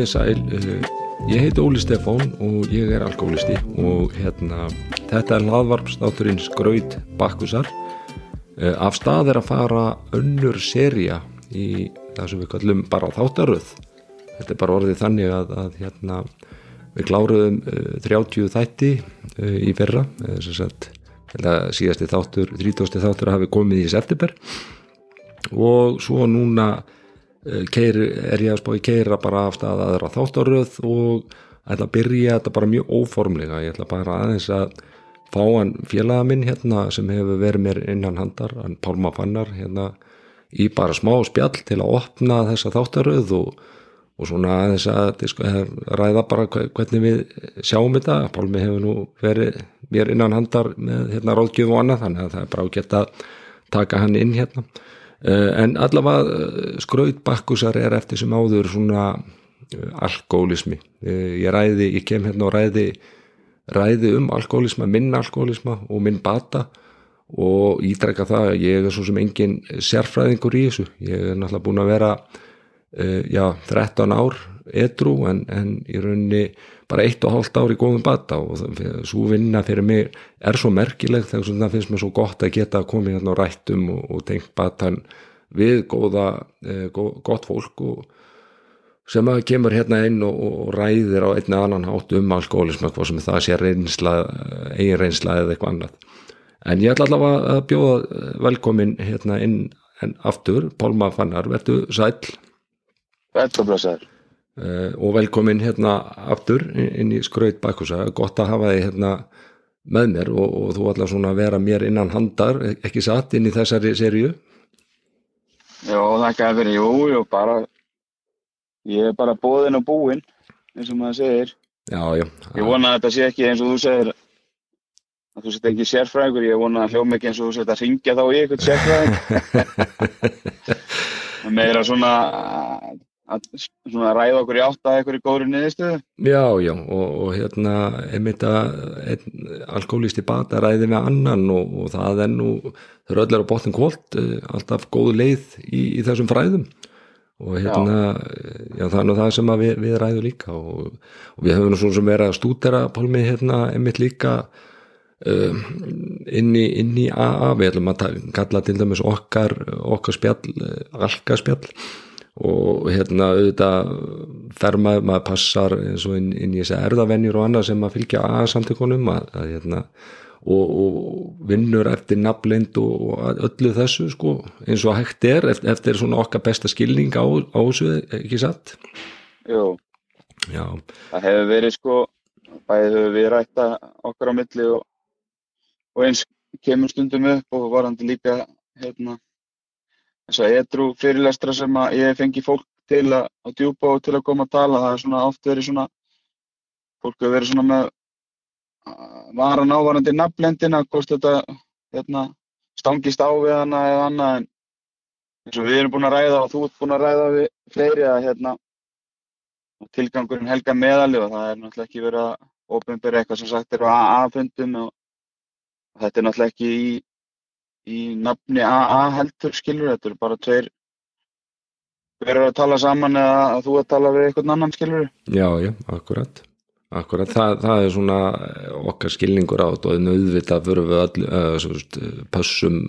Komið sæl, uh, ég heiti Óli Stefán og ég er alkoholisti og hérna, þetta er hlaðvarpstátturinn Skraut Bakkusar. Uh, af stað er að fara önnur seria í það sem við kallum bara þáttaröð. Þetta er bara orðið þannig að, að hérna, við kláruðum uh, 30 þætti uh, í fyrra, síðasti þáttur, 30. þáttur hafi komið í september og svo núna keir, er ég að spá í keira bara af stað aðra þáttaröð og ætla að byrja þetta bara mjög óformlega. Ég ætla bara aðeins að fá hann félaga minn hérna sem hefur verið mér innan handar, hann Pálma Fannar hérna í bara smá spjall til að opna þessa þáttaröð og, og svona aðeins að sko, ræða bara hvernig við sjáum þetta, Pálmi hefur nú verið mér innan handar með hérna ráðgjöf og annað þannig að það er bara ágætt að taka hann inn hérna en allavega skraut bakkusar er eftir sem áður svona alkoholismi ég ræði, ég kem hérna og ræði ræði um alkoholisma minn alkoholisma og minn bata og ídreka það að ég er svo sem engin sérfræðingur í þessu. Ég er náttúrulega búin að vera já, 13 ár edru en, en í rauninni bara eitt og hálft ár í góðum bata og svo vinna fyrir mig er svo merkileg þegar það finnst mér svo gott að geta komið hérna á rættum og, og tengt batan við góða, eh, gott fólk og sem að kemur hérna inn og, og ræðir á einni annan hátt um alkoholism hvað sem það sé reynsla, eigin reynsla eða eitthvað annað. En ég ætla allavega að bjóða velkomin hérna inn en aftur, Pálma Fannar, verðu sæl Velkomin sæl Uh, og velkomin hérna aftur inn í skraut bakkusa, gott að hafa þig hérna með mér og, og þú ætla svona að vera mér innan handar, ekki satt inn í þessari seríu? Já, þakka vera, jú, jú, bara ég er bara bóðin og búinn eins og maður segir. Já, já. Ég vona að þetta sé ekki eins og þú segir að þú set ekki sérfræðingur, ég vona að hljóma ekki eins og þú set að ringja þá í eitthvað sérfræðing. Meira svona að ræða okkur í átt að eitthvað í góðri niðurstöðu. Já, já, og, og hérna einmitt að alkoholisti bata ræði með annan og, og það er nú, þau eru öllir á botn kvólt alltaf góð leið í, í þessum fræðum. Og hérna já, já það er nú það sem við, við ræðum líka og, og við höfum nú svona sem verið að stúdera Pálmi hérna einmitt líka um, inn, í, inn í AA, við ætlum að kalla til dæmis okkar, okkar spjall alkaspjall og hérna auðvitað fer maður, maður passar eins og inn, inn í þessi erðavennjur og annað sem að fylgja að samtökunum að, að hérna og, og vinnur eftir nafnlind og, og öllu þessu sko eins og hægt er eftir, eftir svona okkar besta skilning á, á þessu, ekki satt? Jú, Já. það hefur verið sko bæðið hefur við rætta okkar á milli og, og eins kemur stundum upp og varandi líka hérna þess að edru fyrirlestra sem að ég fengi fólk til að, að djúpa og til að koma að tala, það er svona oft verið svona fólk hefur verið svona með varan ávarandi nafnlendina, hvort þetta hérna, stangist á við hana eða annað en eins og við erum búin að ræða og þú ert búin að ræða við fleiri að hérna tilgangurinn helga meðali og það er náttúrulega ekki verið að ofinbyrja eitthvað sem sagt er á AA-fundum og þetta er náttúrulega ekki í í nafni AA heldur skilur, þetta eru bara tveir verður að tala saman eða að þú að tala við einhvern annan skilur Já, já, akkurat. Akkurat, það, það er svona okkar skilningur á þetta og auðvitað fyrir við all, uh, svo, passum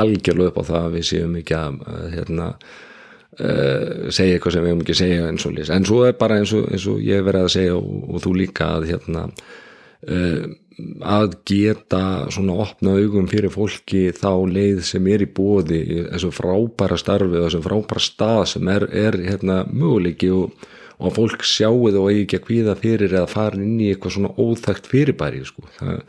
algjörlega upp á það að við séum ekki að hérna uh, segja eitthvað sem við hefum ekki segja eins og lýs, en svo er bara eins og, eins og ég verið að segja og, og þú líka að hérna uh, að geta svona opna augum fyrir fólki þá leið sem er í bóði þessu frábæra starfi og þessu frábæra stað sem er, er hérna möguleiki og, og að fólk sjáu það og eigi ekki að kvíða fyrir eða fara inn í eitthvað svona óþægt fyrirbæri sko. það,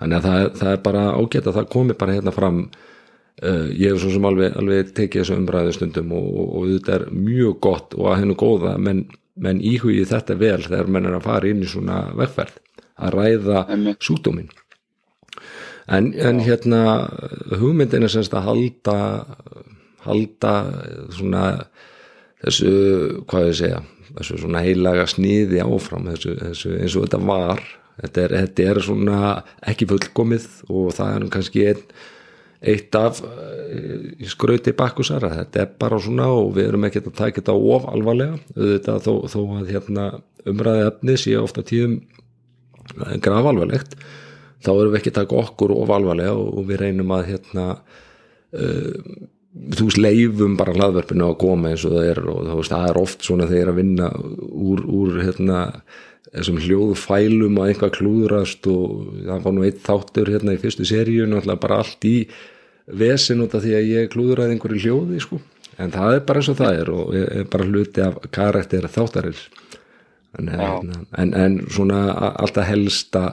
þannig að það, það er bara ágætt að það komi bara hérna fram uh, ég hef svo sem alveg, alveg tekið þessu umræðu stundum og, og, og þetta er mjög gott og að hennu góða menn, menn íhugið þetta vel þegar menn er að fara inn í svona vegferð að ræða sjúkdómin en, en hérna hugmyndin er semst að halda halda svona þessu, hvað ég segja þessu svona heilaga sniði áfram þessu, þessu eins og þetta var. Þetta er, þetta er svona ekki fullkomið og það er kannski einn eitt af uh, skrauti bakkusara, þetta er bara svona og við erum ekkert að taka þetta of alvarlega. Auðvitað þó, þó að hérna, umræði efni sé ofta tíðum graf alvarlegt þá erum við ekki að taka okkur of alvarlega og, og við reynum að hérna uh, þú veist leifum bara hlaðverfinu að koma eins og það er og veist, það er oft svona þegar að vinna úr, úr hérna þessum hljóðfælum og einhvað klúðrast og það var nú eitt þáttur hérna í fyrstu seríu náttúrulega bara allt í vesin út af því að ég klúðraði einhverju hljóði sko. En það er bara eins og það er og er bara hluti af karakter þáttarins en, hérna, en, en svona alltaf helsta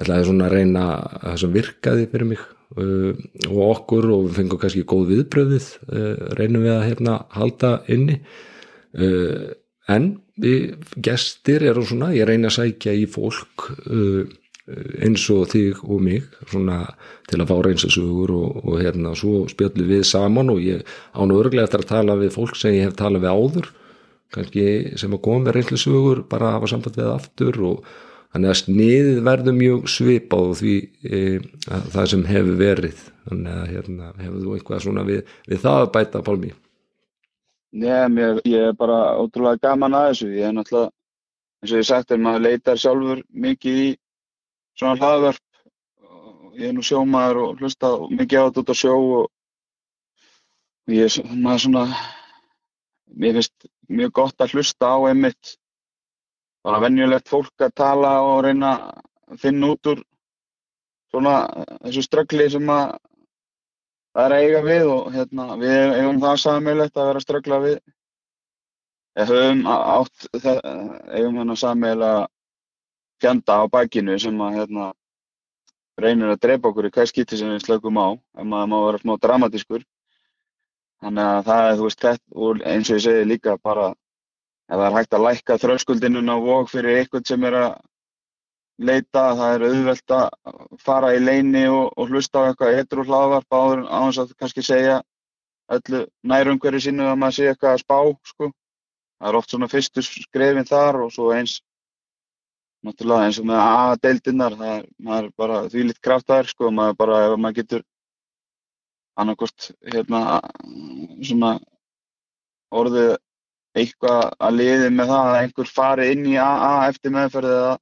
alltaf svona að reyna það sem virkaði fyrir mig uh, og okkur og við fengum kannski góð viðbröðið uh, reynum við að hérna halda inni. Uh, en við gestir eru svona, ég reyna að sækja í fólk uh, eins og þig og mig svona til að fá reynsasugur og, og hérna svo spjöldum við saman og ég án og örglega eftir að tala við fólk sem ég hef talað við áður kannski sem að koma með reynsasugur bara hafa samband við aftur og þannig að sniðið verður mjög svipað því e, það sem hefur verið. Þannig að hérna, hefur þú eitthvað svona við, við það að bæta Pálmi? Nei, mér, ég er bara ótrúlega gaman að þessu. Ég er náttúrulega, eins og ég sagt er maður leitar sjálfur mikið í svona hlaðverf ég er nú sjómaður og hlusta mikið á þetta út á sjó og ég er svona mér finnst mjög gott að hlusta á einmitt bara venjulegt fólk að tala og reyna að finna út úr svona þessu ströggli sem að það er að eiga við og hérna við eigum það sammeilegt að vera að ströggla við. Við höfum átt það, eigum hérna sammeila fjanda á bakinu sem að hérna reynir að drepa okkur í hver skýtti sem við slökum á ef maður má vera smá dramatískur þannig að það er þú veist þetta eins og ég segi líka bara ef það er hægt að lækka þröskuldinun á vok fyrir eitthvað sem er að leita, það er auðvelt að fara í leini og, og hlusta á eitthvað eitthvað hlaðvarp áður á þess að kannski segja öllu nærumhverju sínu að maður sé eitthvað að spá sko. það er oft svona fyrstu skrefin þar og svo eins náttúrulega eins og með A-deildinnar það er, er bara því litt kraftaður sko, maður bara ef maður getur annarkort hérna svona orðið eitthvað að liði með það að einhver fari inn í AA eftir meðferð eða,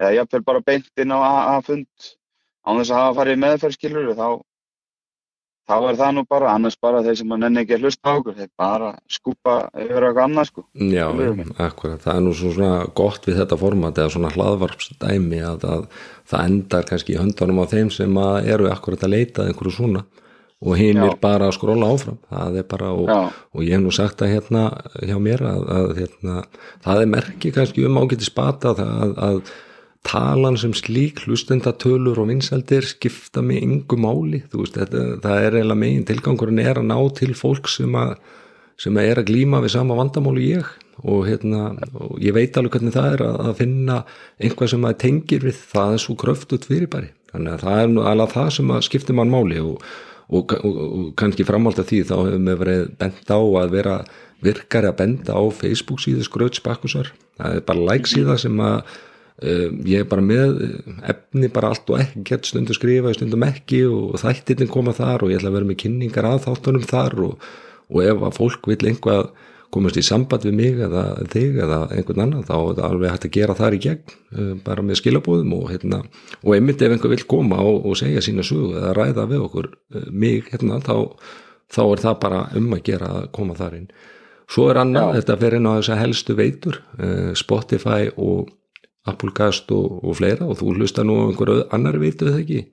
eða jáfnveil bara beint inn á AA fund án þess að hafa farið meðferð skilur þá, þá er það nú bara annars bara þeir sem að nenni ekki að hlusta á okkur þeir bara skupa yfir eitthvað annað sko. Já, akkurat, það er nú svona gott við þetta format eða svona hlaðvarpsdæmi að, að það endar kannski í höndanum á þeim sem eru akkurat að leita einhverju svona og hinn er bara að skróla áfram. Það er bara, og, og ég hef nú sagt að hérna hjá mér að, að hérna, það er merki kannski um ágæti spata að, að talan sem slík hlustendatölur og vinseldir skipta með yngu máli. Veist, þetta, það er eiginlega megin tilgangurinn er að ná til fólk sem að sem að er að glýma við sama vandamáli ég. Og hérna, og ég veit alveg hvernig það er að, að finna einhvað sem að tengir við það er svo kröftut fyrirbæri. Þannig að það er alveg það sem að skipta mann máli og og, og, og kannski framhald af því þá hefur við verið bent á að vera virkari að benda á Facebook síðu Skrauts Bakkusar, það er bara like síða sem að um, ég er bara með efni bara allt og ekki gett stundu skrifa, stundum ekki og þættirinn koma þar og ég ætla að vera með kynningar að þáttunum þar og, og ef að fólk vil einhvað komast í samband við mig eða þig eða einhvern annan þá er það alveg hægt að gera þar í gegn uh, bara með skilabóðum og, hérna, og einmitt ef einhver vil koma og, og segja sína sögu eða ræða við okkur uh, mig hérna þá, þá er það bara um að gera að koma þar inn svo er annað, Já. þetta fer inn á þess að helstu veitur uh, Spotify og Applecast og, og fleira og þú hlusta nú einhverju annar veitu eða ekki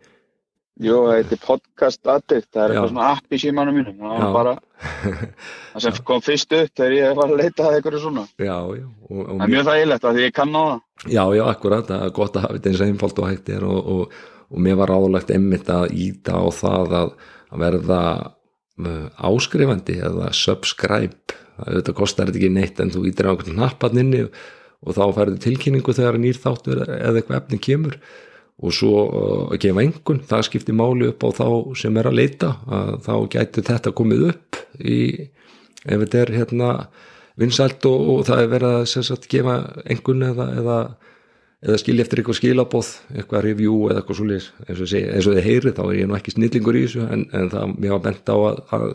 Jú, það heitir Podcast Addict, það er eitthvað svona app í símanum mínum, það var bara það sem kom fyrst upp þegar ég var að leita að eitthvað svona. Já, já. Og, og það er mjög þægilegt að því ég kann á það. Já, já, akkurat, það er gott að hafa þetta eins og einfalt og hægt er og, og, og mér var áðurlegt emmitt að íta á það að, verða uh, áskrifandi eða subscribe, þetta kostar ekki neitt en þú ítir á einhvern nappan inni og þá færðu tilkynningu þegar nýr þáttur eða eitthvað efni kemur og svo uh, að gefa engun, það skiptir máli upp á þá sem er að leita að þá gæti þetta komið upp í, ef þetta er hérna vinsælt og, og það er verið að sagt, gefa engun eða, eða, eða skilja eftir eitthvað skilabóð eitthvað review eða eitthvað svolítið eins og, eins og þið heyrið þá er ég nú ekki snillingur í þessu en, en það mér var bent á að, að,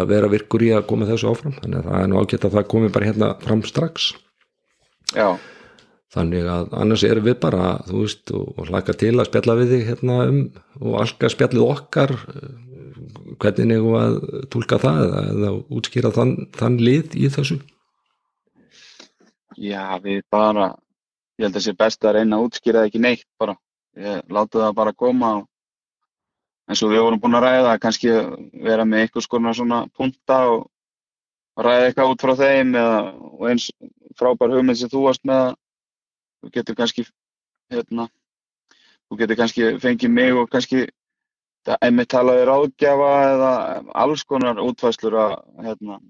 að vera virkur í að koma þessu áfram. Þannig að það er nú ágætt að það komi bara hérna fram strax. Já, þannig að annars erum við bara þú veist og, og hlaka til að spjalla við þig hérna um og allka spjallið okkar eh, hvernig við að tólka það eða, eða útskýra þann, þann lið í þessu? Já, við bara ég held að sé best að reyna að útskýra það ekki neitt bara, ég láta það bara koma og eins og við vorum búin að ræða kannski vera með einhvers konar svona punta og ræða eitthvað út frá þeim eða, og eins frábær hugmynd sem þú varst með að þú getur kannski hérna, þú getur kannski fengið mig og kannski það- einmitt talaði ráðgjafa eða alls konar útfæslur að hérna,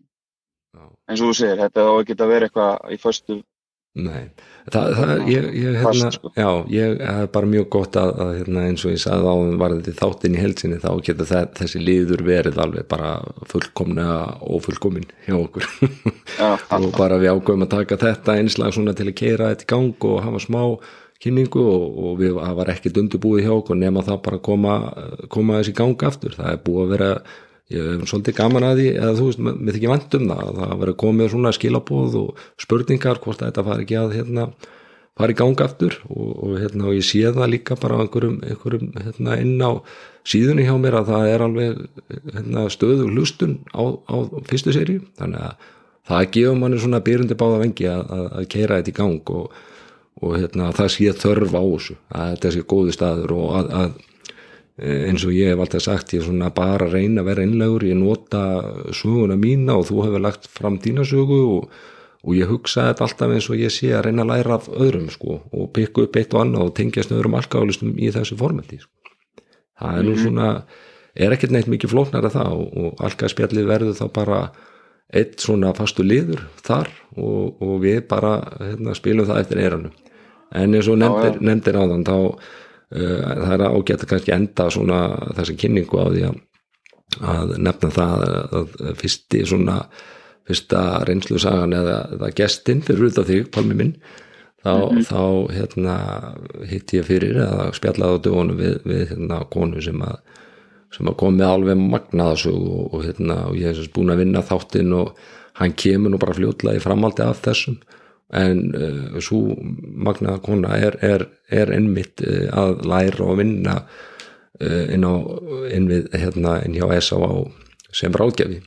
eins og þú segir, þetta á að vera eitthvað í föstu Nei, það, það ég, ég, hérna, sko. já, ég er bara mjög gott að, að hérna, eins og ég sagði á varðið þáttinn í heilsinni þá getur það, þessi liður verið alveg bara fullkomna og fullkomin hjá okkur. Já, og bara við ágöfum að taka þetta einslag svona til að keira þetta í gang og hafa smá kynningu og, og við var ekkert undirbúið hjá okkur nema það bara koma, koma þessi gang aftur. Það er búið að vera ég hef svolítið gaman að því eða þú veist, mér þykir vant um það það að vera komið svona skilabóð og spurningar hvort að þetta fari ekki að hérna, fari í gang aftur og, og, hérna, og ég sé það líka bara einhverjum, einhverjum hérna, inn á síðunni hjá mér að það er alveg hérna, stöðu hlustun á, á fyrstu seríu. Þannig að það gefur manni svona byrjundi báða vengi að, að, að keira þetta í gang og, og hérna, það sé þörf á þessu að þetta sé góði staður og að, að eins og ég hef alltaf sagt ég er svona bara að reyna að vera einlegur ég nota söguna mína og þú hefur lagt fram dína sögu og, og ég hugsa þetta alltaf eins og ég sé að reyna að læra af öðrum sko og pikka upp eitt og annað og tengjast öðrum alkálistum í þessu formati sko. það er nú svona er ekkert neitt mikið flóknar að það og, og alkaspjallið verður þá bara eitt svona fastu liður þar og, og við bara hérna, spilum það eftir eiranum en eins og nefndir, nefndir áðan þá uh, það er ágætt að kannski enda svona þessi kynningu á því að, að nefna það að, að fyrsti svona fyrsta reynslu sagan eða, eða gestinn fyrir út af þig, Palmi minn þá, þá hérna hitt ég fyrir eða spjallaði á dögunum við, við hérna konu sem að sem að kom með alveg magnaðasög og, og, hérna, og ég hef búin að vinna þáttinn og hann kemur nú bara fljótlega í framhaldi af þessum en uh, svo magnaða kona er, er, er einmitt uh, að læra og vinna uh, inn, á, inn, við, hérna, inn hjá S.A.A. sem ráðgjafi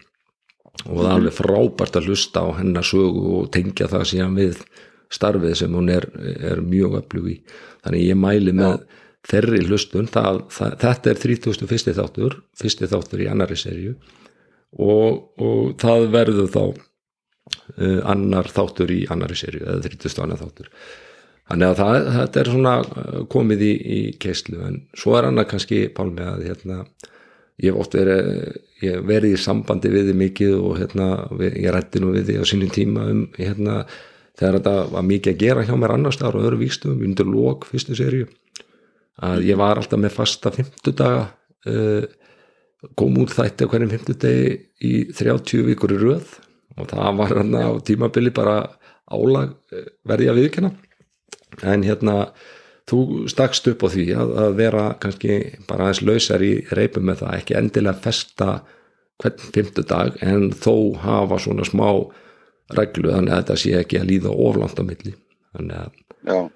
og það er alveg frábært að hlusta á hennar sögu og tengja það síðan við starfið sem hún er, er mjög öflug í þannig ég mæli með þeirri hlustun það, það, þetta er 31. þáttur fyrsti þáttur í annari serju og, og það verður þá uh, annar þáttur í annari serju eða 30. annar þáttur þannig að það, þetta er svona uh, komið í, í keislu en svo er annað kannski Pálmi að hérna, ég hef oft verið ég hef verið í sambandi við þið mikið og hérna, ég rætti nú við þið á sínum tíma um hérna, þegar þetta var mikið að gera hjá mér annars þar og öðru víkstum undir lók fyrstu serju að ég var alltaf með fasta fimmtudaga uh, kom út þætti á hverjum fimmtudegi í 30 vikur í röð og það var hann á tímabili bara álag uh, verði að viðkjanna en hérna þú stakst upp á því að, að vera kannski bara aðeins lausar í reipum með það ekki endilega festa hvern fimmtudag en þó hafa svona smá reglu þannig að þetta sé ekki að líða oflant á milli. Þannig að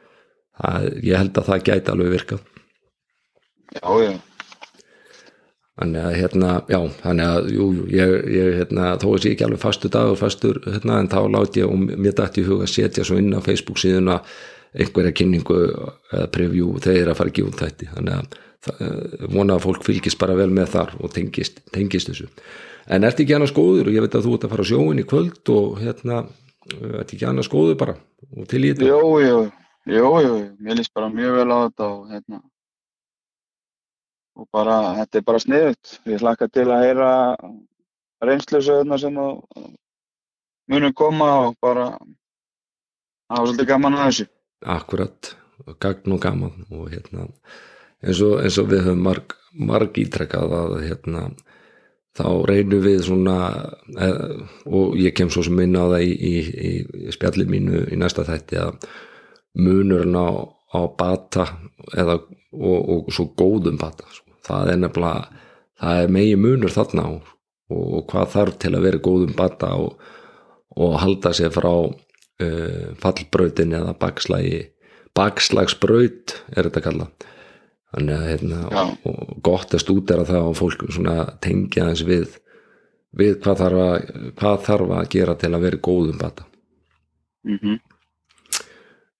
það, ég held að það gæti alveg virkað. Já, já, þannig að hérna, já, þannig að jú, ég, ég hérna, þó að sé ekki alveg fastu dag og fastur, hérna, en þá láti ég og mér dætti í huga að setja svo inn á Facebook síðuna einhverja kynningu eða preview þegar að fara ekki út þætti. Þannig að það, vona að fólk fylgist bara vel með þar og tengist, tengist þessu. En ertu ekki annars góður? Og ég veit að þú ert að fara sjóin í kvöld og hérna, ertu ekki annars góður bara? Og til í þetta? Jú, jú, jú, jú, mér líst bara mjög vel á þetta og hérna og bara, þetta er bara sniðut ég hlakka til að heyra reynslusöðuna sem munum koma og bara það var svolítið gaman að þessu. Akkurat, gagn og gaman. Og hérna eins og, eins og við höfum marg, marg ítrekkað að hérna þá reynum við svona eh, og ég kem svo sem minna á það í, í, í spjallið mínu í næsta þætti að munurinn á, á bata eða, og, og svo góðum bata sko. Það er nefnilega það er megi munur þarna og, og hvað þarf til að vera góðum bata og, og halda sér frá uh, fallbrautin eða bakslægi bakslagsbraut er þetta kallað. Þannig að hérna, og, og gott að stúdera það og fólk tengja þess við við hvað þarf, að, hvað þarf að gera til að vera góðum bata. Mm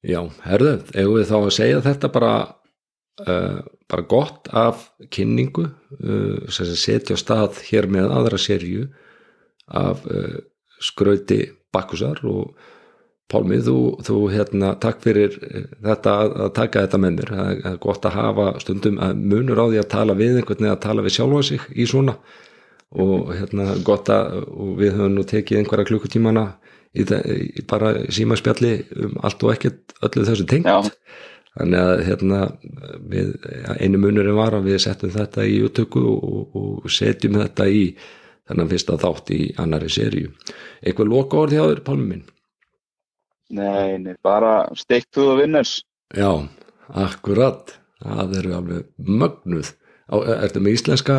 Já, herðu, eigum við þá að segja þetta bara uh, bara gott af kynningu uh, setja á stað hér með aðra serju af uh, skrauti bakkusar og Pálmi, þú, þú hérna, takk fyrir uh, þetta að, taka þetta með mér. Það er- gott að hafa stundum að munur á því að tala við einhvern veginn að tala við sjálfa sig í svona. Og hérna gott að við höfum nú tekið einhverja klukkutímana í, í bara símaspjalli um allt og ekkert öllu þessu tengt. Þannig að hérna við, einu munurinn var að við settum þetta í upptöku og, og setjum þetta í þennan fyrsta þátt í annari seríu. Eitthvað loka orði á þér Pálmi minn? Nei, nei, bara the winners já, akkurat. Það eru alveg mögnuð. Á, ertu með íslenska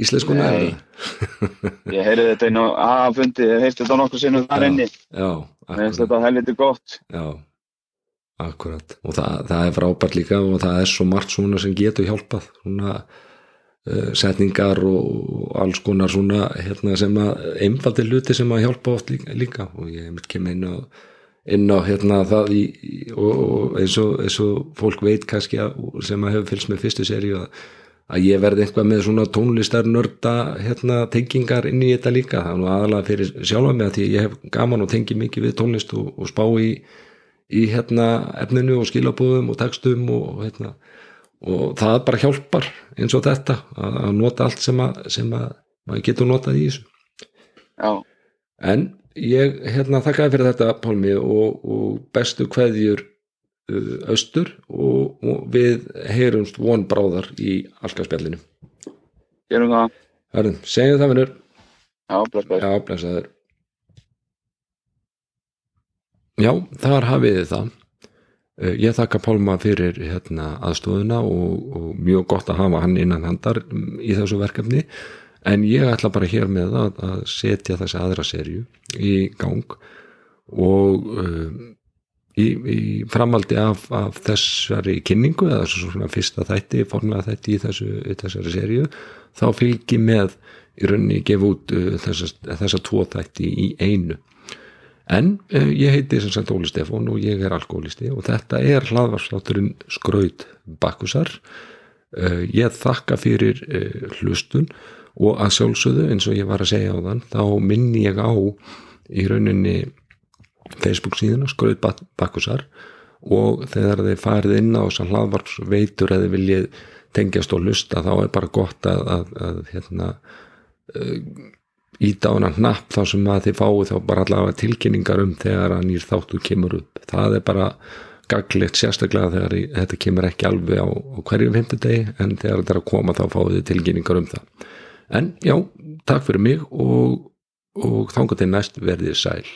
íslenskuna Nei. eða? Ég heyrði þetta inn á A-fundi, ég heyrði þetta nokkuð sinnum þar inni. já, Mér finnst akkurat. þetta helviti gott. Já, akkurat og það, það er frábært líka og það er svo margt svona sem getur hjálpað. Svona uh, setningar og, alls konar svona hérna, sem að einfaldi hluti sem að hjálpa oft líka, líka. og ég kemur inn á inn á hérna það í, og, og eins, og, eins og fólk veit kannski að, sem að hefur fylgst með fyrstu seríu að, að ég verði eitthvað með svona tónlistar nörda hérna tengingar inn í þetta líka. Það er nú aðalega fyrir sjálfa mig að því ég hef gaman og tengi mikið við tónlist og, og spá í, í hérna efninu og skilabúðum og textum og hérna og það bara hjálpar eins og þetta að, nota allt sem að, sem að maður getur notað í þessu. Já, En ég hérna þakkaði fyrir þetta Pálmi og, og bestu kveðjur uh, austur og, og við heyrumst von bráðar í allskaspjallinu. gerum það. Segjum það bless Já, blessaður. Já, þar hafið þið það. Uh, Ég þakka Pálma fyrir hérna, aðstofuna og, og mjög gott að hafa hann innan handar í þessu verkefni en ég ætla bara hér með að, að setja þessi aðra serju í gang og um, í, í framaldi af, af þessari kynningu eða svona fyrsta þætti, formlega þætti í, þessu, þessari serju þá fylgi með í rauninni gefa út uh, þessa, þessa tvo þætti í einu en uh, ég heiti sem sagt Óli Stefán og ég er alkoholisti og þetta er hlaðvarslátturinn Skraut Bakkusar. Uh, ég þakka fyrir uh, hlustun og að sjálfsögðu eins og ég var að segja á þann þá minni ég á í rauninni Facebook síðuna Skraut Bak- Bakkusar og þegar þið farið inn á þessar hlaðvarpsveitur eða viljið tengjast og hlusta þá er bara gott að, að, að hérna íta á hana hnapp þá sem að þið fáið þá bara allavega tilkynningar um þegar að nýr þáttu kemur upp. Það er bara gaglegt sérstaklega þegar þetta kemur ekki alveg á, á hverjum fimmtudegi en þegar þetta er að koma þá fáið þið tilkynningar um það. En já, takk fyrir mig og, og þangar til næst verðið sæl